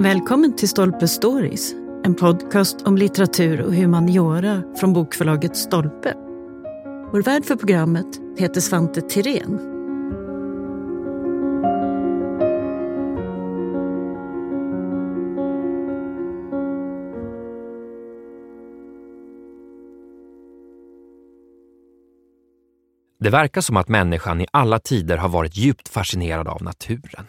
Välkommen till Stolpe Stories, en podcast om litteratur och humaniora från bokförlaget Stolpe. Vår värd för programmet heter Svante Tirén. Det verkar som att människan i alla tider har varit djupt fascinerad av naturen.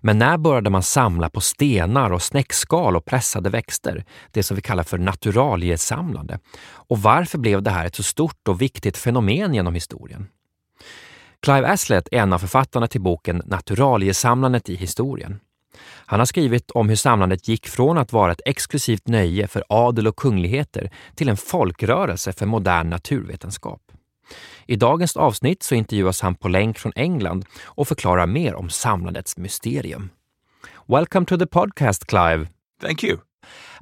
Men när började man samla på stenar och snäckskal och pressade växter, det som vi kallar för naturaliesamlande? Och varför blev det här ett så stort och viktigt fenomen genom historien? Clive Aslett är en av författarna till boken Naturaliesamlandet i historien. Han har skrivit om hur samlandet gick från att vara ett exklusivt nöje för adel och kungligheter till en folkrörelse för modern naturvetenskap. I dagens avsnitt så intervjuas han på länk från England och förklarar mer om samlandets mysterium. Welcome to the podcast, Clive. Thank you.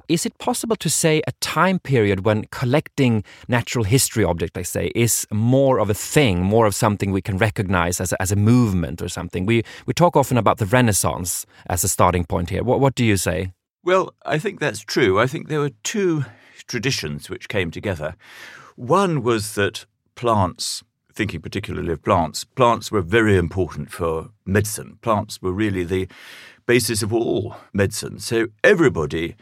Is it possible to say a time period when collecting natural history objects, let's say, is more of a thing, more of something we can recognize as a, as a movement or something? We, we talk often about the Renaissance as a starting point here. What, what do you say? Well, I think that's true. I think there were two traditions which came together. One was that plants, thinking particularly of plants, plants were very important for medicine. Plants were really the basis of all medicine. So everybody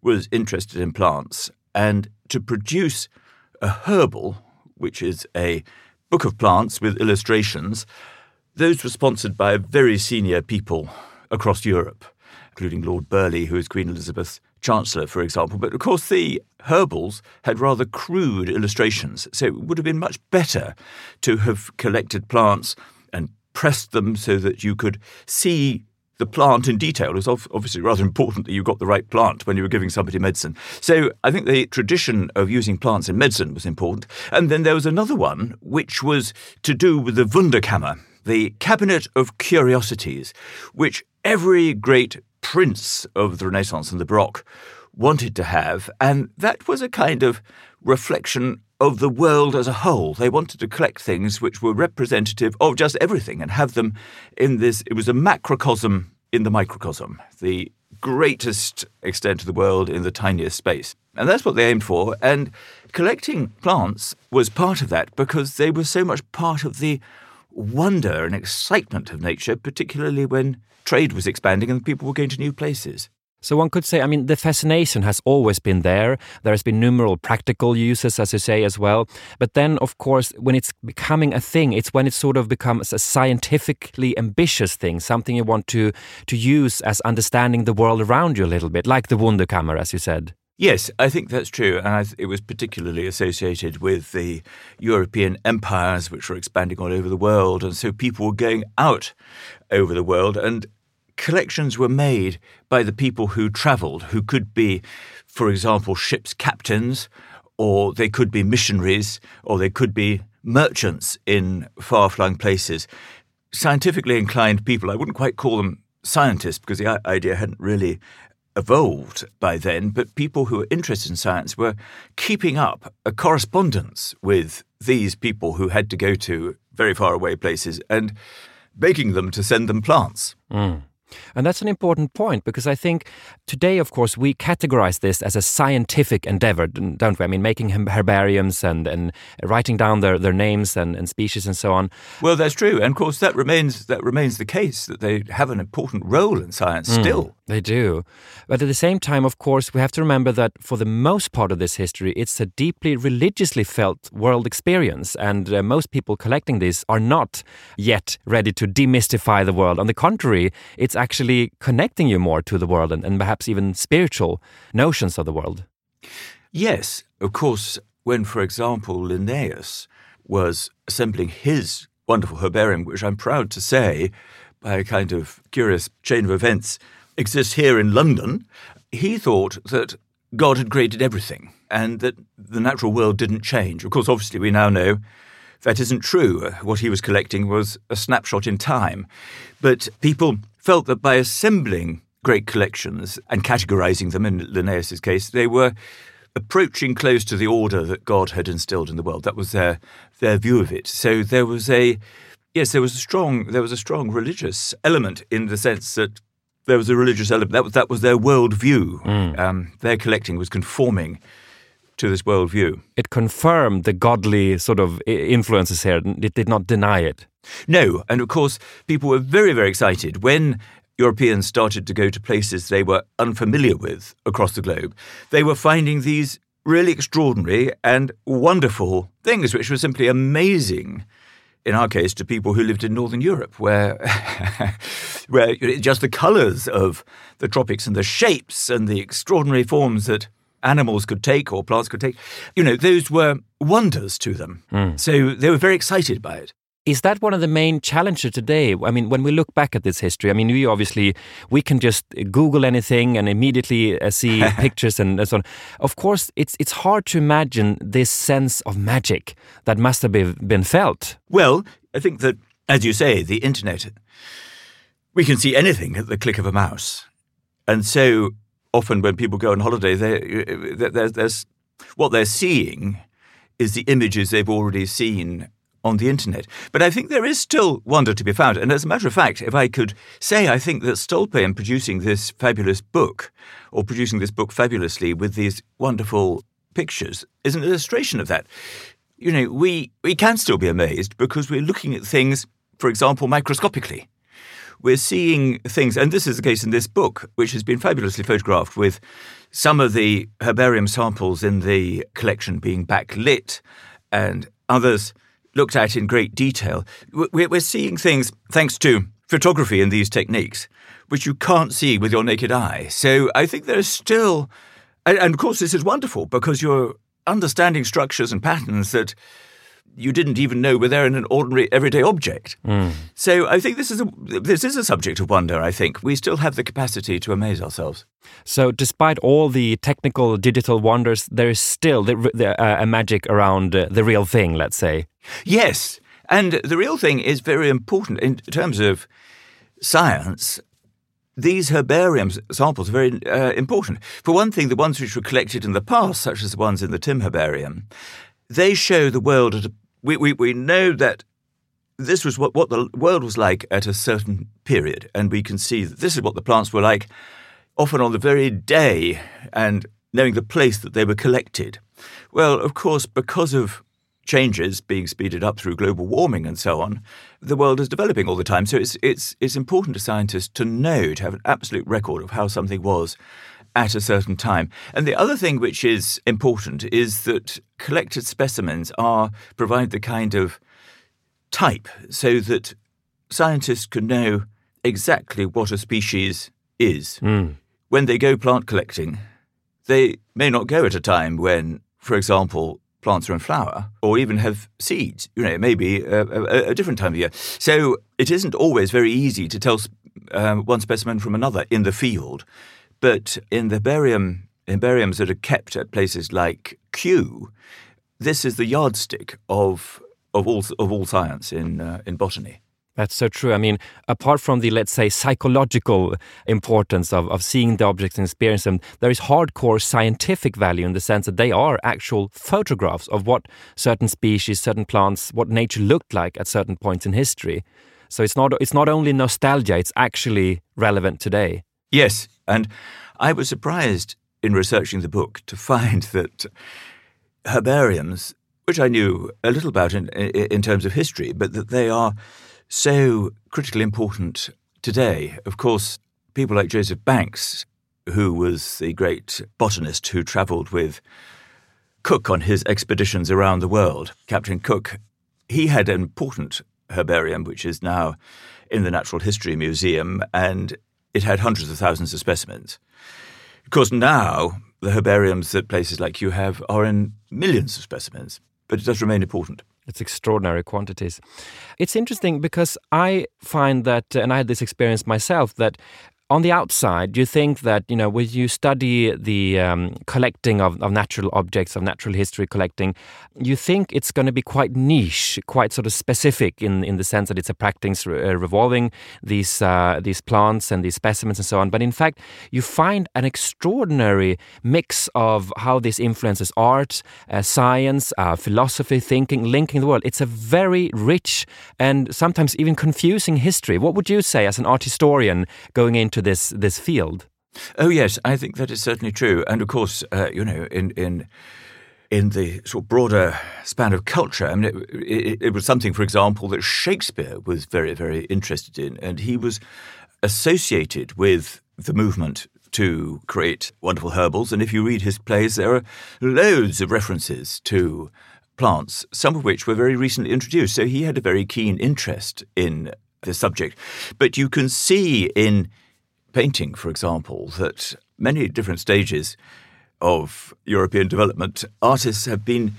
was interested in plants. And to produce a herbal, which is a book of plants with illustrations, those were sponsored by very senior people across Europe, including Lord Burghley, who was Queen Elizabeth's Chancellor, for example. But of course, the herbals had rather crude illustrations, so it would have been much better to have collected plants and pressed them so that you could see the plant in detail. It was obviously rather important that you got the right plant when you were giving somebody medicine. So I think the tradition of using plants in medicine was important. And then there was another one, which was to do with the Wunderkammer, the Cabinet of Curiosities, which every great prince of the Renaissance and the Baroque wanted to have. And that was a kind of reflection of the world as a whole. They wanted to collect things which were representative of just everything and have them in this. It was a macrocosm in the microcosm, the greatest extent of the world in the tiniest space. And that's what they aimed for. And collecting plants was part of that because they were so much part of the wonder and excitement of nature, particularly when trade was expanding and people were going to new places. So one could say, I mean, the fascination has always been there. There has been numerous practical uses, as you say, as well. But then, of course, when it's becoming a thing, it's when it sort of becomes a scientifically ambitious thing, something you want to to use as understanding the world around you a little bit, like the Wunderkammer, as you said. Yes, I think that's true. And it was particularly associated with the European empires, which were expanding all over the world. And so people were going out over the world. And collections were made by the people who travelled, who could be, for example, ship's captains, or they could be missionaries, or they could be merchants in far flung places. Scientifically inclined people, I wouldn't quite call them scientists because the idea hadn't really evolved by then, but people who were interested in science were keeping up a correspondence with these people who had to go to very far away places and begging them to send them plants. Mm. And that's an important point because I think today, of course, we categorize this as a scientific endeavor, don't we? I mean, making herbariums and, and writing down their, their names and, and species and so on. Well, that's true. And of course, that remains, that remains the case, that they have an important role in science mm, still. They do. But at the same time, of course, we have to remember that for the most part of this history, it's a deeply religiously felt world experience. And uh, most people collecting this are not yet ready to demystify the world. On the contrary, it's actually connecting you more to the world and, and perhaps even spiritual notions of the world. Yes, of course, when, for example, Linnaeus was assembling his wonderful herbarium, which I'm proud to say, by a kind of curious chain of events, exists here in London, he thought that God had created everything and that the natural world didn't change. Of course, obviously, we now know that isn't true. What he was collecting was a snapshot in time. But people felt that by assembling great collections and categorizing them, in Linnaeus's case, they were approaching close to the order that God had instilled in the world. That was their their view of it. So there was a yes, there was a strong there was a strong religious element in the sense that there was a religious element. That was, that was their worldview. Mm. Um, their collecting was conforming to this worldview. It confirmed the godly sort of influences here. It did not deny it. No, and of course, people were very, very excited when Europeans started to go to places they were unfamiliar with across the globe. They were finding these really extraordinary and wonderful things, which were simply amazing. In our case, to people who lived in Northern Europe, where, where just the colours of the tropics and the shapes and the extraordinary forms that animals could take or plants could take, you know, those were wonders to them. Mm. So they were very excited by it. Is that one of the main challenges today? I mean, when we look back at this history, I mean, we obviously we can just Google anything and immediately uh, see pictures and so on. Of course, it's it's hard to imagine this sense of magic that must have been felt. Well, I think that, as you say, the internet, we can see anything at the click of a mouse, and so often when people go on holiday, there's, there's what they're seeing is the images they've already seen on the internet. But I think there is still wonder to be found. And as a matter of fact, if I could say, I think that Stolpe, in producing this fabulous book, or producing this book fabulously with these wonderful pictures, is an illustration of that. You know, we, we can still be amazed because we're looking at things, for example, microscopically. We're seeing things, and this is the case in this book, which has been fabulously photographed with some of the herbarium samples in the collection being backlit and others looked at in great detail. We're seeing things thanks to photography and these techniques, which you can't see with your naked eye. So I think there's still, and of course, this is wonderful because you're understanding structures and patterns that you didn't even know were there in an ordinary everyday object. Mm. So I think this is a this is a subject of wonder. I think we still have the capacity to amaze ourselves. So, despite all the technical digital wonders, there is still the, the, uh, a magic around uh, the real thing. Let's say. Yes, and the real thing is very important in terms of science these herbarium samples are very uh, important. For one thing, the ones which were collected in the past, such as the ones in the Tim Herbarium, they show the world at a, we, we, we know that this was what, what the world was like at a certain period, and we can see that this is what the plants were like, often on the very day, and knowing the place that they were collected. Well, of course, because of changes being speeded up through global warming and so on, the world is developing all the time. So it's it's it's important to scientists to know, to have an absolute record of how something was at a certain time. And the other thing which is important is that collected specimens are provide the kind of type so that scientists can know exactly what a species is. Mm. When they go plant collecting, they may not go at a time when, for example, plants are in flower or even have seeds. You know, it may be a, a, a different time of year. So it isn't always very easy to tell um, one specimen from another in the field. But in the barium, herbariums that are kept at places like Kew, this is the yardstick of of all of all science in uh, in botany. That's so true. I mean, apart from the, let's say, psychological importance of, of seeing the objects and experiencing them, there is hardcore scientific value in the sense that they are actual photographs of what certain species, certain plants, what nature looked like at certain points in history. So it's not it's not only nostalgia; it's actually relevant today. Yes, and I was surprised in researching the book to find that herbariums, which I knew a little about in, in terms of history, but that they are so critically important today. Of course, people like Joseph Banks, who was the great botanist who travelled with Cook on his expeditions around the world, Captain Cook, he had an important herbarium, which is now in the Natural History Museum, and it had hundreds of thousands of specimens. Of course, now the herbariums that places like Kew have are in millions of specimens, but it does remain important. It's extraordinary quantities. It's interesting because I find that, and I had this experience myself, that on the outside, you think that you know when you study the um, collecting of, of natural objects, of natural history collecting, you think it's going to be quite niche, quite sort of specific in, in the sense that it's a practice re- uh, revolving these uh, these plants and these specimens and so on. But in fact, you find an extraordinary mix of how this influences art, uh, science, uh, philosophy, thinking, linking the world. It's a very rich and sometimes even confusing history. What would you say as an art historian going into to this this field. Oh yes, I think that is certainly true, and of course, uh, you know, in in in the sort of broader span of culture, I mean, it, it, it was something, for example, that Shakespeare was very very interested in, and he was associated with the movement to create wonderful herbals. And if you read his plays, there are loads of references to plants, some of which were very recently introduced. So he had a very keen interest in the subject. But you can see in painting, for example, that many different stages of European development, artists have been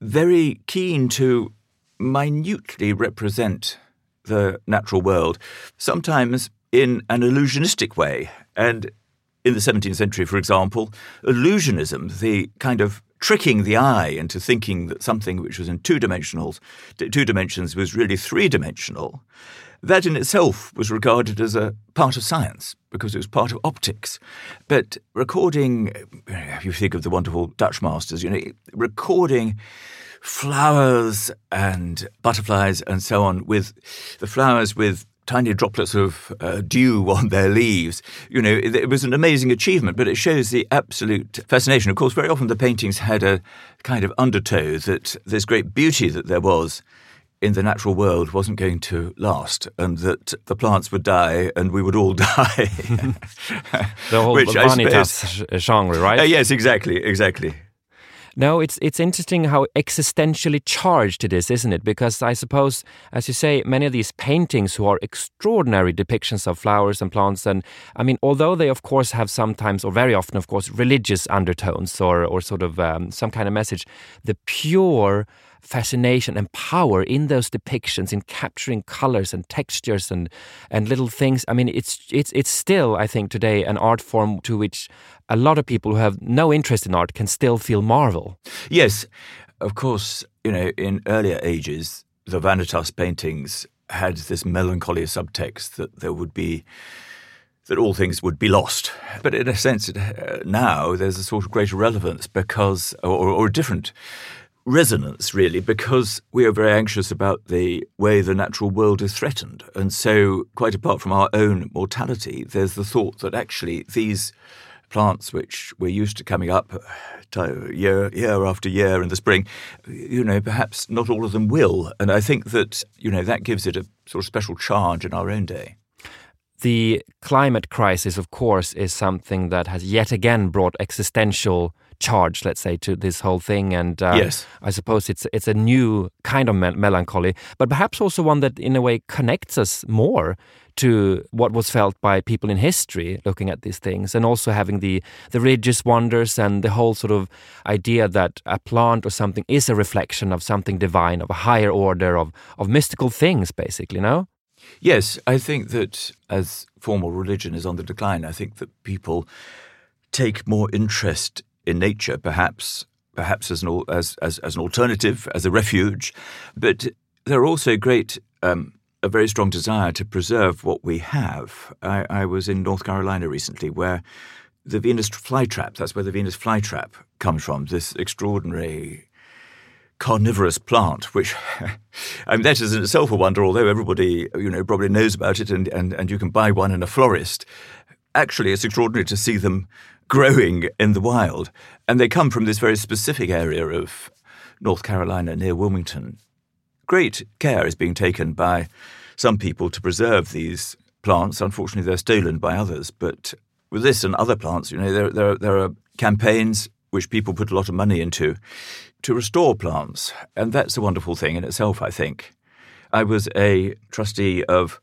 very keen to minutely represent the natural world, sometimes in an illusionistic way. And in the 17th century, for example, illusionism, the kind of tricking the eye into thinking that something which was in two dimensionals, two dimensions was really three dimensional, that in itself was regarded as a part of science because it was part of optics. But recording, if you think of the wonderful Dutch masters, you know, recording flowers and butterflies and so on with the flowers with tiny droplets of uh, dew on their leaves. You know, it, it, was an amazing achievement, but it shows the absolute fascination. Of course, very often the paintings had a kind of undertow that this great beauty that there was in the natural world wasn't going to last and that the plants would die and we would all die. the whole Which, Vanitas genre, right? Uh, yes, exactly, exactly. No, it's it's interesting how existentially charged it is, isn't it? Because I suppose, as you say, many of these paintings who are extraordinary depictions of flowers and plants, and I mean, although they of course have sometimes, or very often, of course, religious undertones or or sort of um, some kind of message, the pure fascination and power in those depictions in capturing colors and textures and and little things i mean it's it's it's still i think today an art form to which a lot of people who have no interest in art can still feel marvel yes of course you know in earlier ages the vanitas paintings had this melancholy subtext that there would be that all things would be lost. But in a sense, uh, now there's a sort of greater relevance because, or, or a different resonance, really, because we are very anxious about the way the natural world is threatened. And so, quite apart from our own mortality, there's the thought that actually these plants, which we're used to coming up uh, year, year after year in the spring, you know, perhaps not all of them will. And I think that, you know, that gives it a sort of special charge in our own day. The climate crisis, of course, is something that has yet again brought existential charge, let's say, to this whole thing. And uh, yes. I suppose it's it's a new kind of me melancholy, but perhaps also one that, in a way, connects us more to what was felt by people in history looking at these things and also having the the religious wonders and the whole sort of idea that a plant or something is a reflection of something divine of a higher order of of mystical things basically no yes i think that as formal religion is on the decline i think that people take more interest in nature, perhaps perhaps as an as, as, as an alternative, as a refuge, but there are also great um, a very strong desire to preserve what we have. I, I, was in North Carolina recently, where the Venus flytrap, that's where the Venus flytrap comes from, this extraordinary carnivorous plant, which I mean, that is in itself a wonder, although everybody, you know, probably knows about it and, and, and you can buy one in a florist. Actually, it's extraordinary to see them growing in the wild. And they come from this very specific area of North Carolina near Wilmington. Great care is being taken by some people to preserve these plants. Unfortunately, they're stolen by others. But with this and other plants, you know, there, there, there are campaigns which people put a lot of money into to restore plants. And that's a wonderful thing in itself, I think. I was a trustee of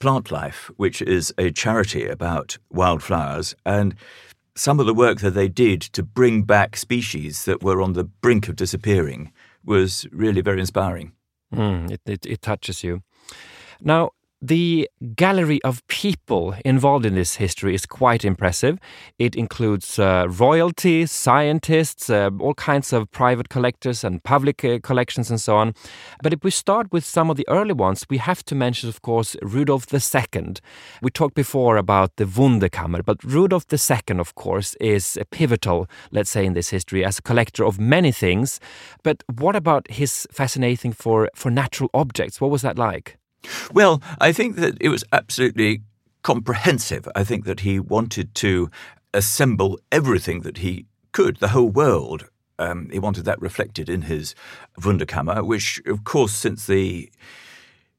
Plantlife, which is a charity about wildflowers. And some of the work that they did to bring back species that were on the brink of disappearing was really very inspiring. Mm, it, it, it touches you. Now, the gallery of people involved in this history is quite impressive. It includes uh, royalty, scientists, uh, all kinds of private collectors and public uh, collections and so on. But if we start with some of the early ones, we have to mention, of course, Rudolf II. We talked before about the Wunderkammer, but Rudolf II, of course, is a pivotal, let's say, in this history as a collector of many things. But what about his fascinating for, for natural objects? What was that like? Well, I think that it was absolutely comprehensive. I think that he wanted to assemble everything that he could, the whole world. Um, he wanted that reflected in his Wunderkammer, which, of course, since the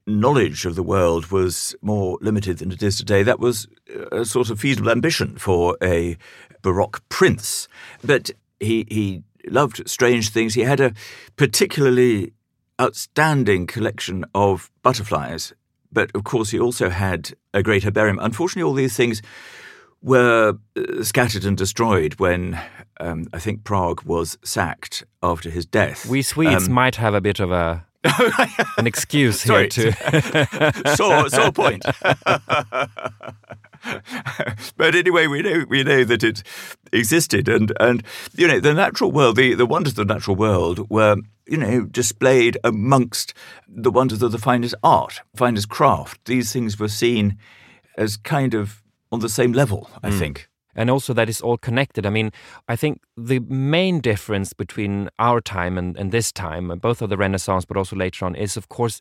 knowledge of the world was more limited than it is today, that was a sort of feasible ambition for a Baroque prince. But he, he loved strange things. He had a particularly outstanding collection of butterflies, but of course, he also had a great herbarium. Unfortunately, all these things were uh, scattered and destroyed when um, I think Prague was sacked after his death. We Swedes um, might have a bit of a an excuse here to sore sore point. but anyway, we know we know that it existed, and and you know the natural world, the the wonders of the natural world were you know displayed amongst the wonders of the finest art, finest craft. These things were seen as kind of on the same level, I mm. think and also that it's all connected. I mean, I think the main difference between our time and, and this time, both of the Renaissance but also later on, is of course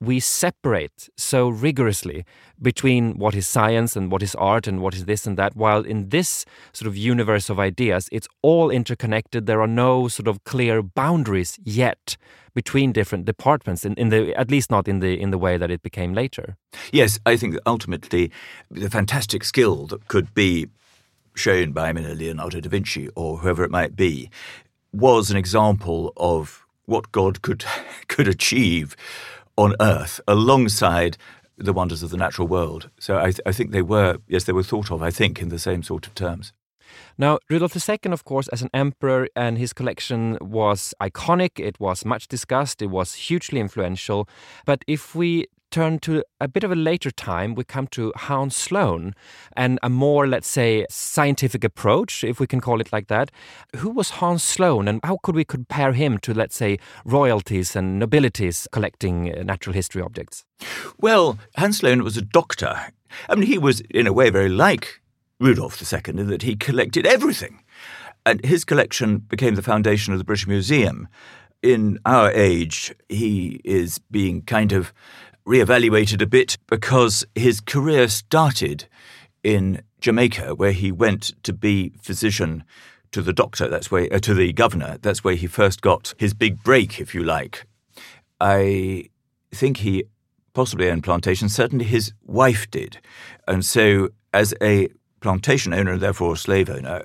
we separate so rigorously between what is science and what is art and what is this and that. While in this sort of universe of ideas, it's all interconnected. There are no sort of clear boundaries yet between different departments in, in the at least not in the in the way that it became later. Yes, I think ultimately the fantastic skill that could be shown by Leonardo da Vinci or whoever it might be, was an example of what God could could achieve on Earth alongside the wonders of the natural world. So I, th- I think they were, yes, they were thought of, I think, in the same sort of terms. Now, Rudolf II, of course, as an emperor, and his collection was iconic. It was much discussed. It was hugely influential. But if we turn to a bit of a later time, we come to Hans Sloane and a more, let's say, scientific approach, if we can call it like that. Who was Hans Sloane and how could we compare him to, let's say, royalties and nobilities collecting uh, natural history objects? Well, Hans Sloane was a doctor. I mean, he was, in a way, very like Rudolf II in that he collected everything. And his collection became the foundation of the British Museum. In our age, he is being kind of reevaluated a bit because his career started in Jamaica, where he went to be physician to the doctor. That's where uh, to the governor. That's where he first got his big break, if you like. I think he possibly owned plantations. Certainly, his wife did, and so as a plantation owner and therefore a slave owner,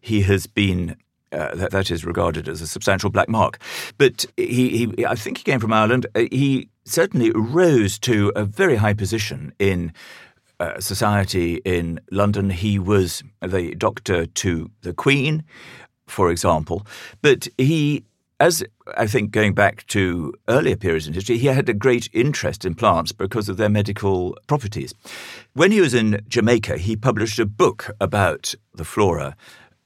he has been uh, that, that is regarded as a substantial black mark. But he, he, I think he came from Ireland. Uh, he certainly rose to a very high position in uh, society in London. He was the doctor to the Queen, for example. But he, as I think going back to earlier periods in history, he had a great interest in plants because of their medical properties. When he was in Jamaica, he published a book about the flora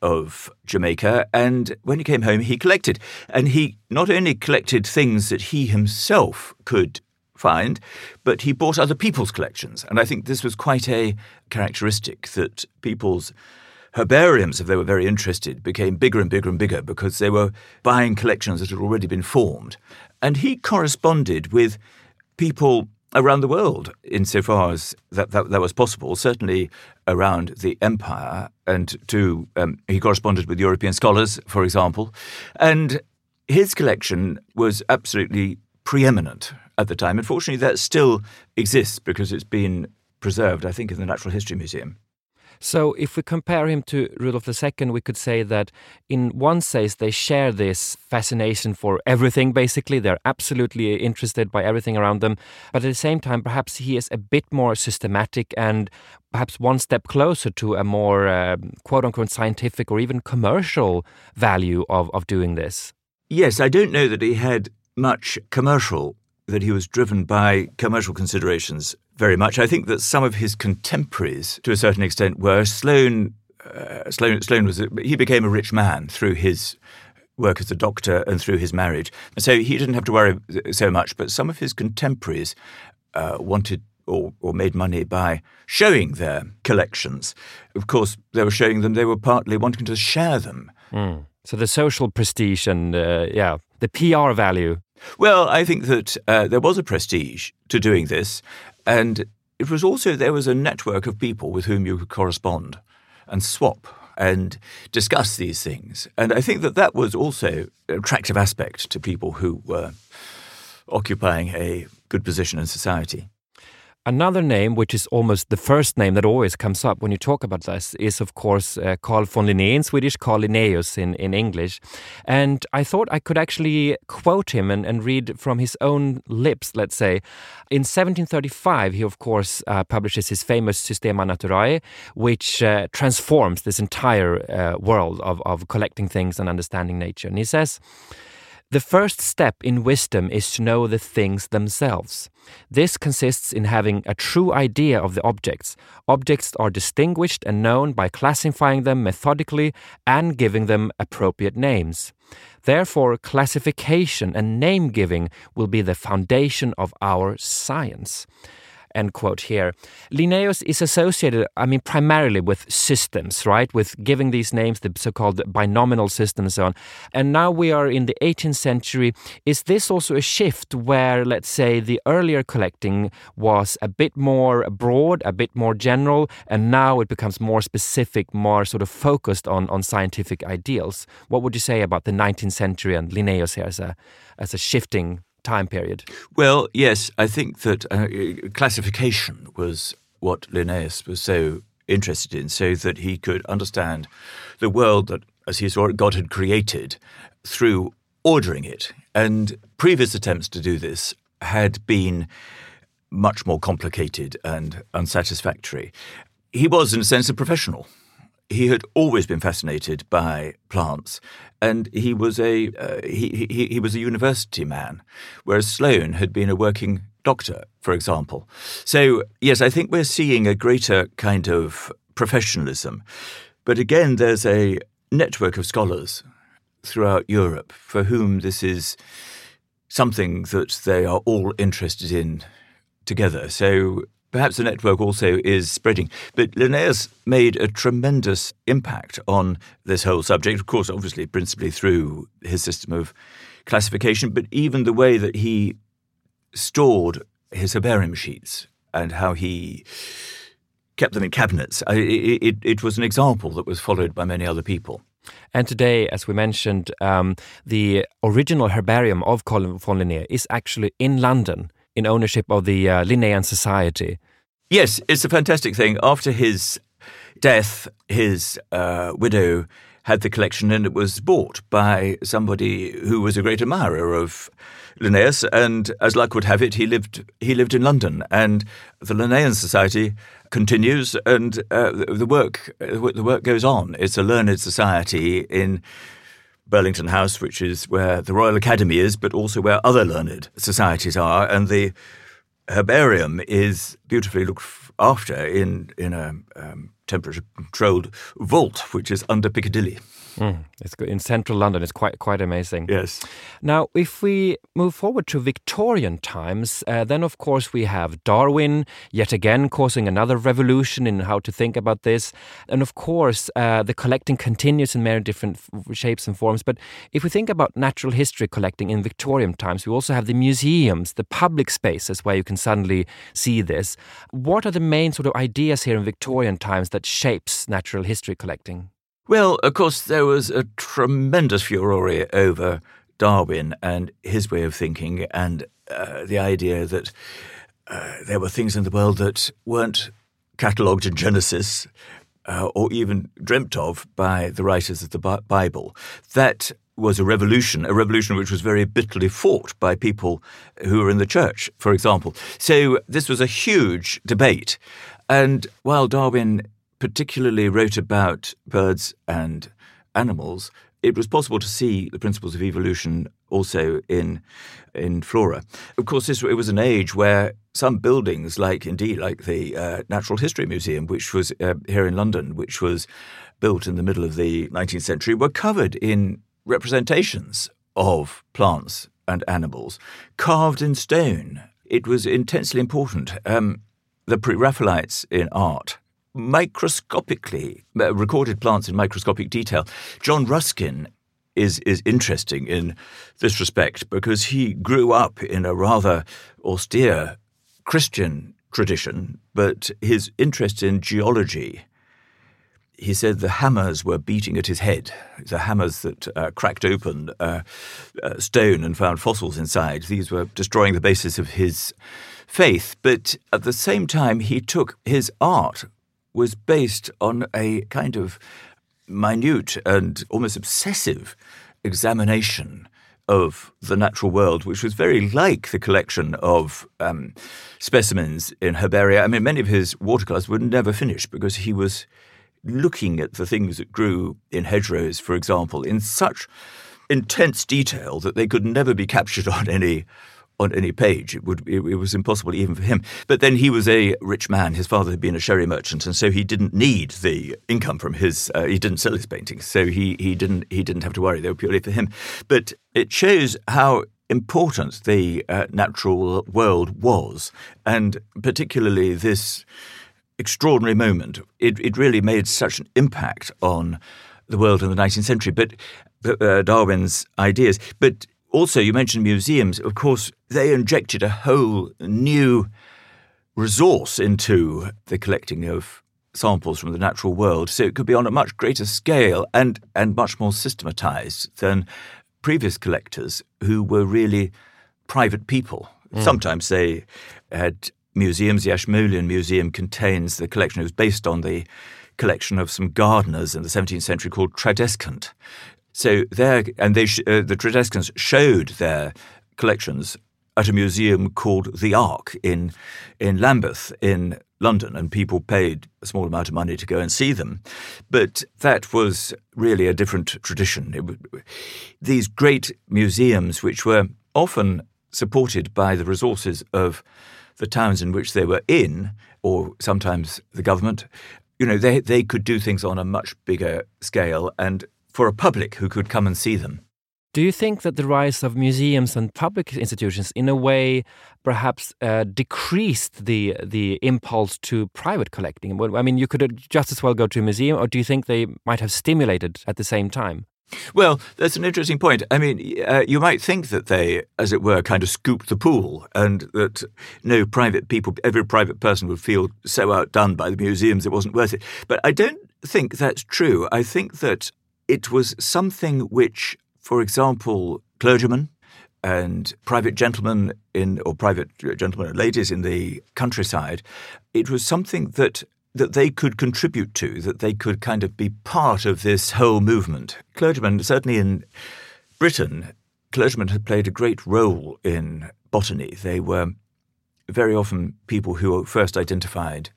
of Jamaica. And when he came home, he collected. And he not only collected things that he himself could find, but he bought other people's collections. And I think this was quite a characteristic that people's herbariums, if they were very interested, became bigger and bigger and bigger because they were buying collections that had already been formed. And he corresponded with people around the world insofar as that, that, that was possible, certainly around the empire. And to um, he corresponded with European scholars, for example. And his collection was absolutely preeminent at the time. Unfortunately, that still exists because it's been preserved, I think, in the Natural History Museum. So, if we compare him to Rudolf II, we could say that in one sense they share this fascination for everything, basically. They're absolutely interested by everything around them. But at the same time, perhaps he is a bit more systematic and perhaps one step closer to a more uh, quote unquote scientific or even commercial value of, of doing this. Yes, I don't know that he had much commercial that he was driven by commercial considerations very much. I think that some of his contemporaries, to a certain extent, were Sloane. Uh, Sloane, Sloane was a, he became a rich man through his work as a doctor and through his marriage, so he didn't have to worry so much. But some of his contemporaries uh, wanted or, or, made money by showing their collections. Of course, they were showing them; they were partly wanting to share them. Mm. So the social prestige and uh, yeah, the PR value well, I think that uh, there was a prestige to doing this, and it was also there was a network of people with whom you could correspond and swap and discuss these things. And I think that that was also an attractive aspect to people who were occupying a good position in society. Another name, which is almost the first name that always comes up when you talk about this, is of course uh, Carl von Linné in Swedish, Carl Linnaeus in, in English. And I thought I could actually quote him and, and read from his own lips, let's say. In 1735, he of course uh, publishes his famous Systema Naturae, which uh, transforms this entire uh, world of, of collecting things and understanding nature. And he says, the first step in wisdom is to know the things themselves. This consists in having a true idea of the objects. Objects are distinguished and known by classifying them methodically and giving them appropriate names. Therefore, classification and name giving will be the foundation of our science end quote here. Linnaeus is associated, I mean, primarily with systems, right? With giving these names, the so called binomial system and so on. And now we are in the 18th century. Is this also a shift where, let's say, the earlier collecting was a bit more broad, a bit more general, and now it becomes more specific, more sort of focused on, on scientific ideals? What would you say about the 19th century and Linnaeus here as a, as a shifting time period? Well, yes, I think that uh, classification was what Linnaeus was so interested in, so that he could understand the world that, as he saw it, God had created through ordering it. And previous attempts to do this had been much more complicated and unsatisfactory. He was, in a sense, a professional he had always been fascinated by plants, and he was a uh, he, he he was a university man, whereas Sloane had been a working doctor, for example. So yes, I think we're seeing a greater kind of professionalism, but again, there's a network of scholars throughout Europe for whom this is something that they are all interested in together. So Perhaps the network also is spreading. But Linnaeus made a tremendous impact on this whole subject, of course, obviously, principally through his system of classification, but even the way that he stored his herbarium sheets and how he kept them in cabinets. It, it, it was an example that was followed by many other people. And today, as we mentioned, um, the original herbarium of Carl von Linné is actually in London in ownership of the uh, Linnean Society. Yes, it's a fantastic thing. After his death, his uh, widow had the collection and it was bought by somebody who was a great admirer of Linnaeus and as luck would have it he lived he lived in London and the Linnean Society continues and uh, the work the work goes on it's a learned society in Burlington House, which is where the Royal Academy is, but also where other learned societies are. And the herbarium is beautifully looked after in, in a um, temperature controlled vault, which is under Piccadilly. Mm, it's good. in central London. It's quite quite amazing. Yes. Now, if we move forward to Victorian times, uh, then of course we have Darwin yet again causing another revolution in how to think about this, and of course uh, the collecting continues in many different shapes and forms. But if we think about natural history collecting in Victorian times, we also have the museums, the public spaces where you can suddenly see this. What are the main sort of ideas here in Victorian times that shapes natural history collecting? Well, of course, there was a tremendous furore over Darwin and his way of thinking, and uh, the idea that uh, there were things in the world that weren't catalogued in Genesis uh, or even dreamt of by the writers of the Bible. That was a revolution, a revolution which was very bitterly fought by people who were in the church, for example. So this was a huge debate. And while Darwin particularly wrote about birds and animals, it was possible to see the principles of evolution also in in flora. Of course, this it was an age where some buildings, like indeed like the uh, Natural History Museum, which was uh, here in London, which was built in the middle of the 19th century, were covered in representations of plants and animals carved in stone. It was intensely important. Um, the Pre-Raphaelites in art microscopically, uh, recorded plants in microscopic detail. John Ruskin is is interesting in this respect because he grew up in a rather austere Christian tradition, but his interest in geology he said the hammers were beating at his head, the hammers that uh, cracked open uh, uh, stone and found fossils inside. These were destroying the basis of his faith. But at the same time, he took his art was based on a kind of minute and almost obsessive examination of the natural world, which was very like the collection of um, specimens in herbaria. I mean, many of his watercolors were never finished because he was looking at the things that grew in hedgerows, for example, in such intense detail that they could never be captured on any on any page. It would it, it, was impossible even for him. But then he was a rich man. His father had been a sherry merchant, and so he didn't need the income from his. Uh, he didn't sell his paintings, so he he didn't he didn't have to worry. They were purely for him. But it shows how important the uh, natural world was, and particularly this extraordinary moment. It, it really made such an impact on the world in the 19th century, but uh, Darwin's ideas. But also, you mentioned museums. Of course, they injected a whole new resource into the collecting of samples from the natural world, so it could be on a much greater scale and, and much more systematized than previous collectors who were really private people. Mm. Sometimes they had museums. The Ashmolean Museum contains the collection. It was based on the collection of some gardeners in the 17th century called Tradescant. So there, and they uh, the Tradescants showed their collections at a museum called the Ark in in Lambeth in London, and people paid a small amount of money to go and see them. But that was really a different tradition. It, these great museums, which were often supported by the resources of the towns in which they were in, or sometimes the government, you know, they, they could do things on a much bigger scale and for a public who could come and see them. Do you think that the rise of museums and public institutions, in a way, perhaps uh, decreased the the impulse to private collecting? I mean, you could just as well go to a museum, or do you think they might have stimulated at the same time? Well, that's an interesting point. I mean, uh, you might think that they, as it were, kind of scooped the pool and that no private people, every private person would feel so outdone by the museums it wasn't worth it. But I don't think that's true. I think that it was something which, for example, clergymen and private gentlemen in or private gentlemen and ladies in the countryside, it was something that that they could contribute to, that they could kind of be part of this whole movement. Clergymen, certainly in Britain, clergymen had played a great role in botany. They were very often people who first identified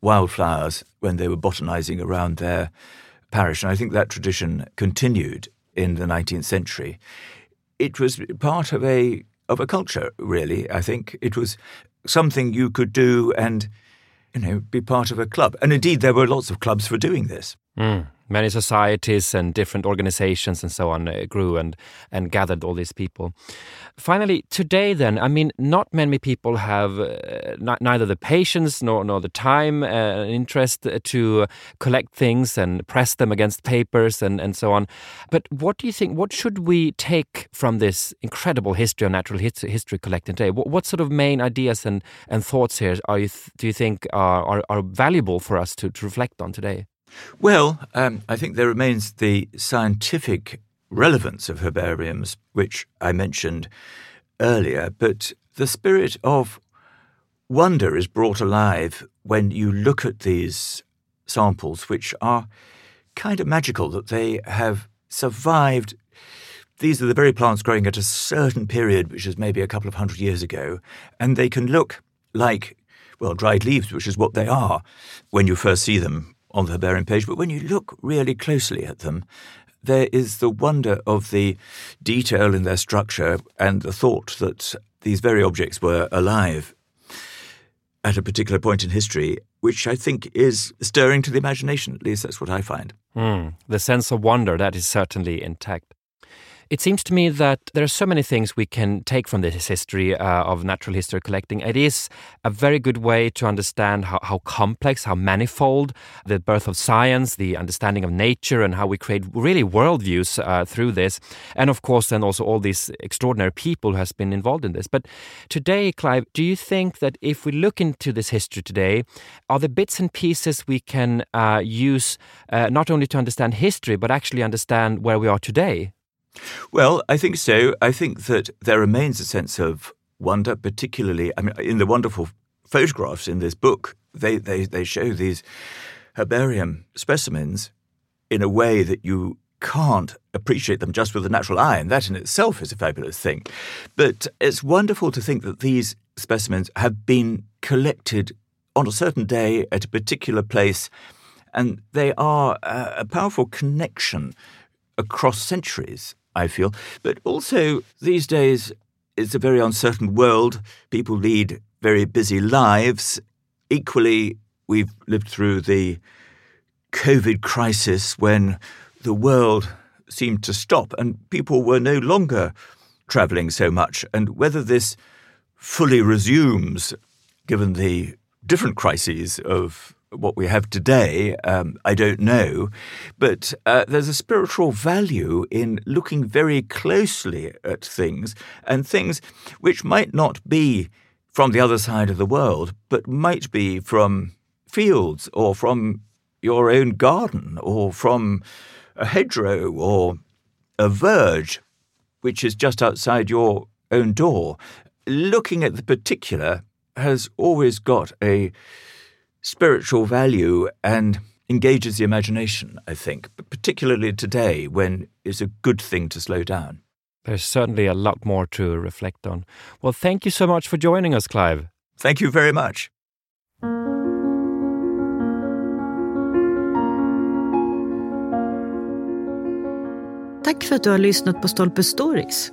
wildflowers when they were botanizing around their parish. And I think that tradition continued in the 19th century. It was part of a of a culture, really. I think it was something you could do and you know, be part of a club. And indeed, there were lots of clubs for doing this. Mm. Many societies and different organizations and so on uh, grew and, and gathered all these people. Finally, today, then, I mean, not many people have uh, neither the patience nor, nor the time and uh, interest to collect things and press them against papers and, and so on. But what do you think? What should we take from this incredible history of natural history, history collecting today? What, what, sort of main ideas and, and thoughts here are you do you think are, are, are valuable for us to, to reflect on today? Well, um, I think there remains the scientific relevance of herbariums, which I mentioned earlier, but the spirit of wonder is brought alive when you look at these samples, which are kind of magical that they have survived. These are the very plants growing at a certain period, which is maybe a couple of hundred years ago, and they can look like, well, dried leaves, which is what they are when you first see them on the herbarium page, but when you look really closely at them, there is the wonder of the detail in their structure and the thought that these very objects were alive at a particular point in history, which I think is stirring to the imagination. At least that's what I find. Mm, the sense of wonder that is certainly intact. It seems to me that there are so many things we can take from this history uh, of natural history collecting. It is a very good way to understand how, how complex, how manifold the birth of science, the understanding of nature, and how we create really worldviews uh, through this. And of course, then also all these extraordinary people who has been involved in this. But today, Clive, do you think that if we look into this history today, are the bits and pieces we can uh, use uh, not only to understand history, but actually understand where we are today? Well, I think so. I think that there remains a sense of wonder, particularly, I mean, in the wonderful photographs in this book, they, they, they show these herbarium specimens in a way that you can't appreciate them just with the natural eye, and that in itself is a fabulous thing. But it's wonderful to think that these specimens have been collected on a certain day at a particular place, and they are a powerful connection across centuries I feel. But also, these days, it's a very uncertain world. People lead very busy lives. Equally, we've lived through the COVID crisis when the world seemed to stop and people were no longer travelling so much. And whether this fully resumes, given the different crises of what we have today, um, I don't know. But uh, there's a spiritual value in looking very closely at things and things which might not be from the other side of the world, but might be from fields or from your own garden or from a hedgerow or a verge, which is just outside your own door. Looking at the particular has always got a spiritual value and engages the imagination, I think, but particularly today when it's a good thing to slow down. There's certainly a lot more to reflect on. Well, thank you so much for joining us, Clive. Thank you very much. Tack för att du har lyssnat på Stolpe Stories.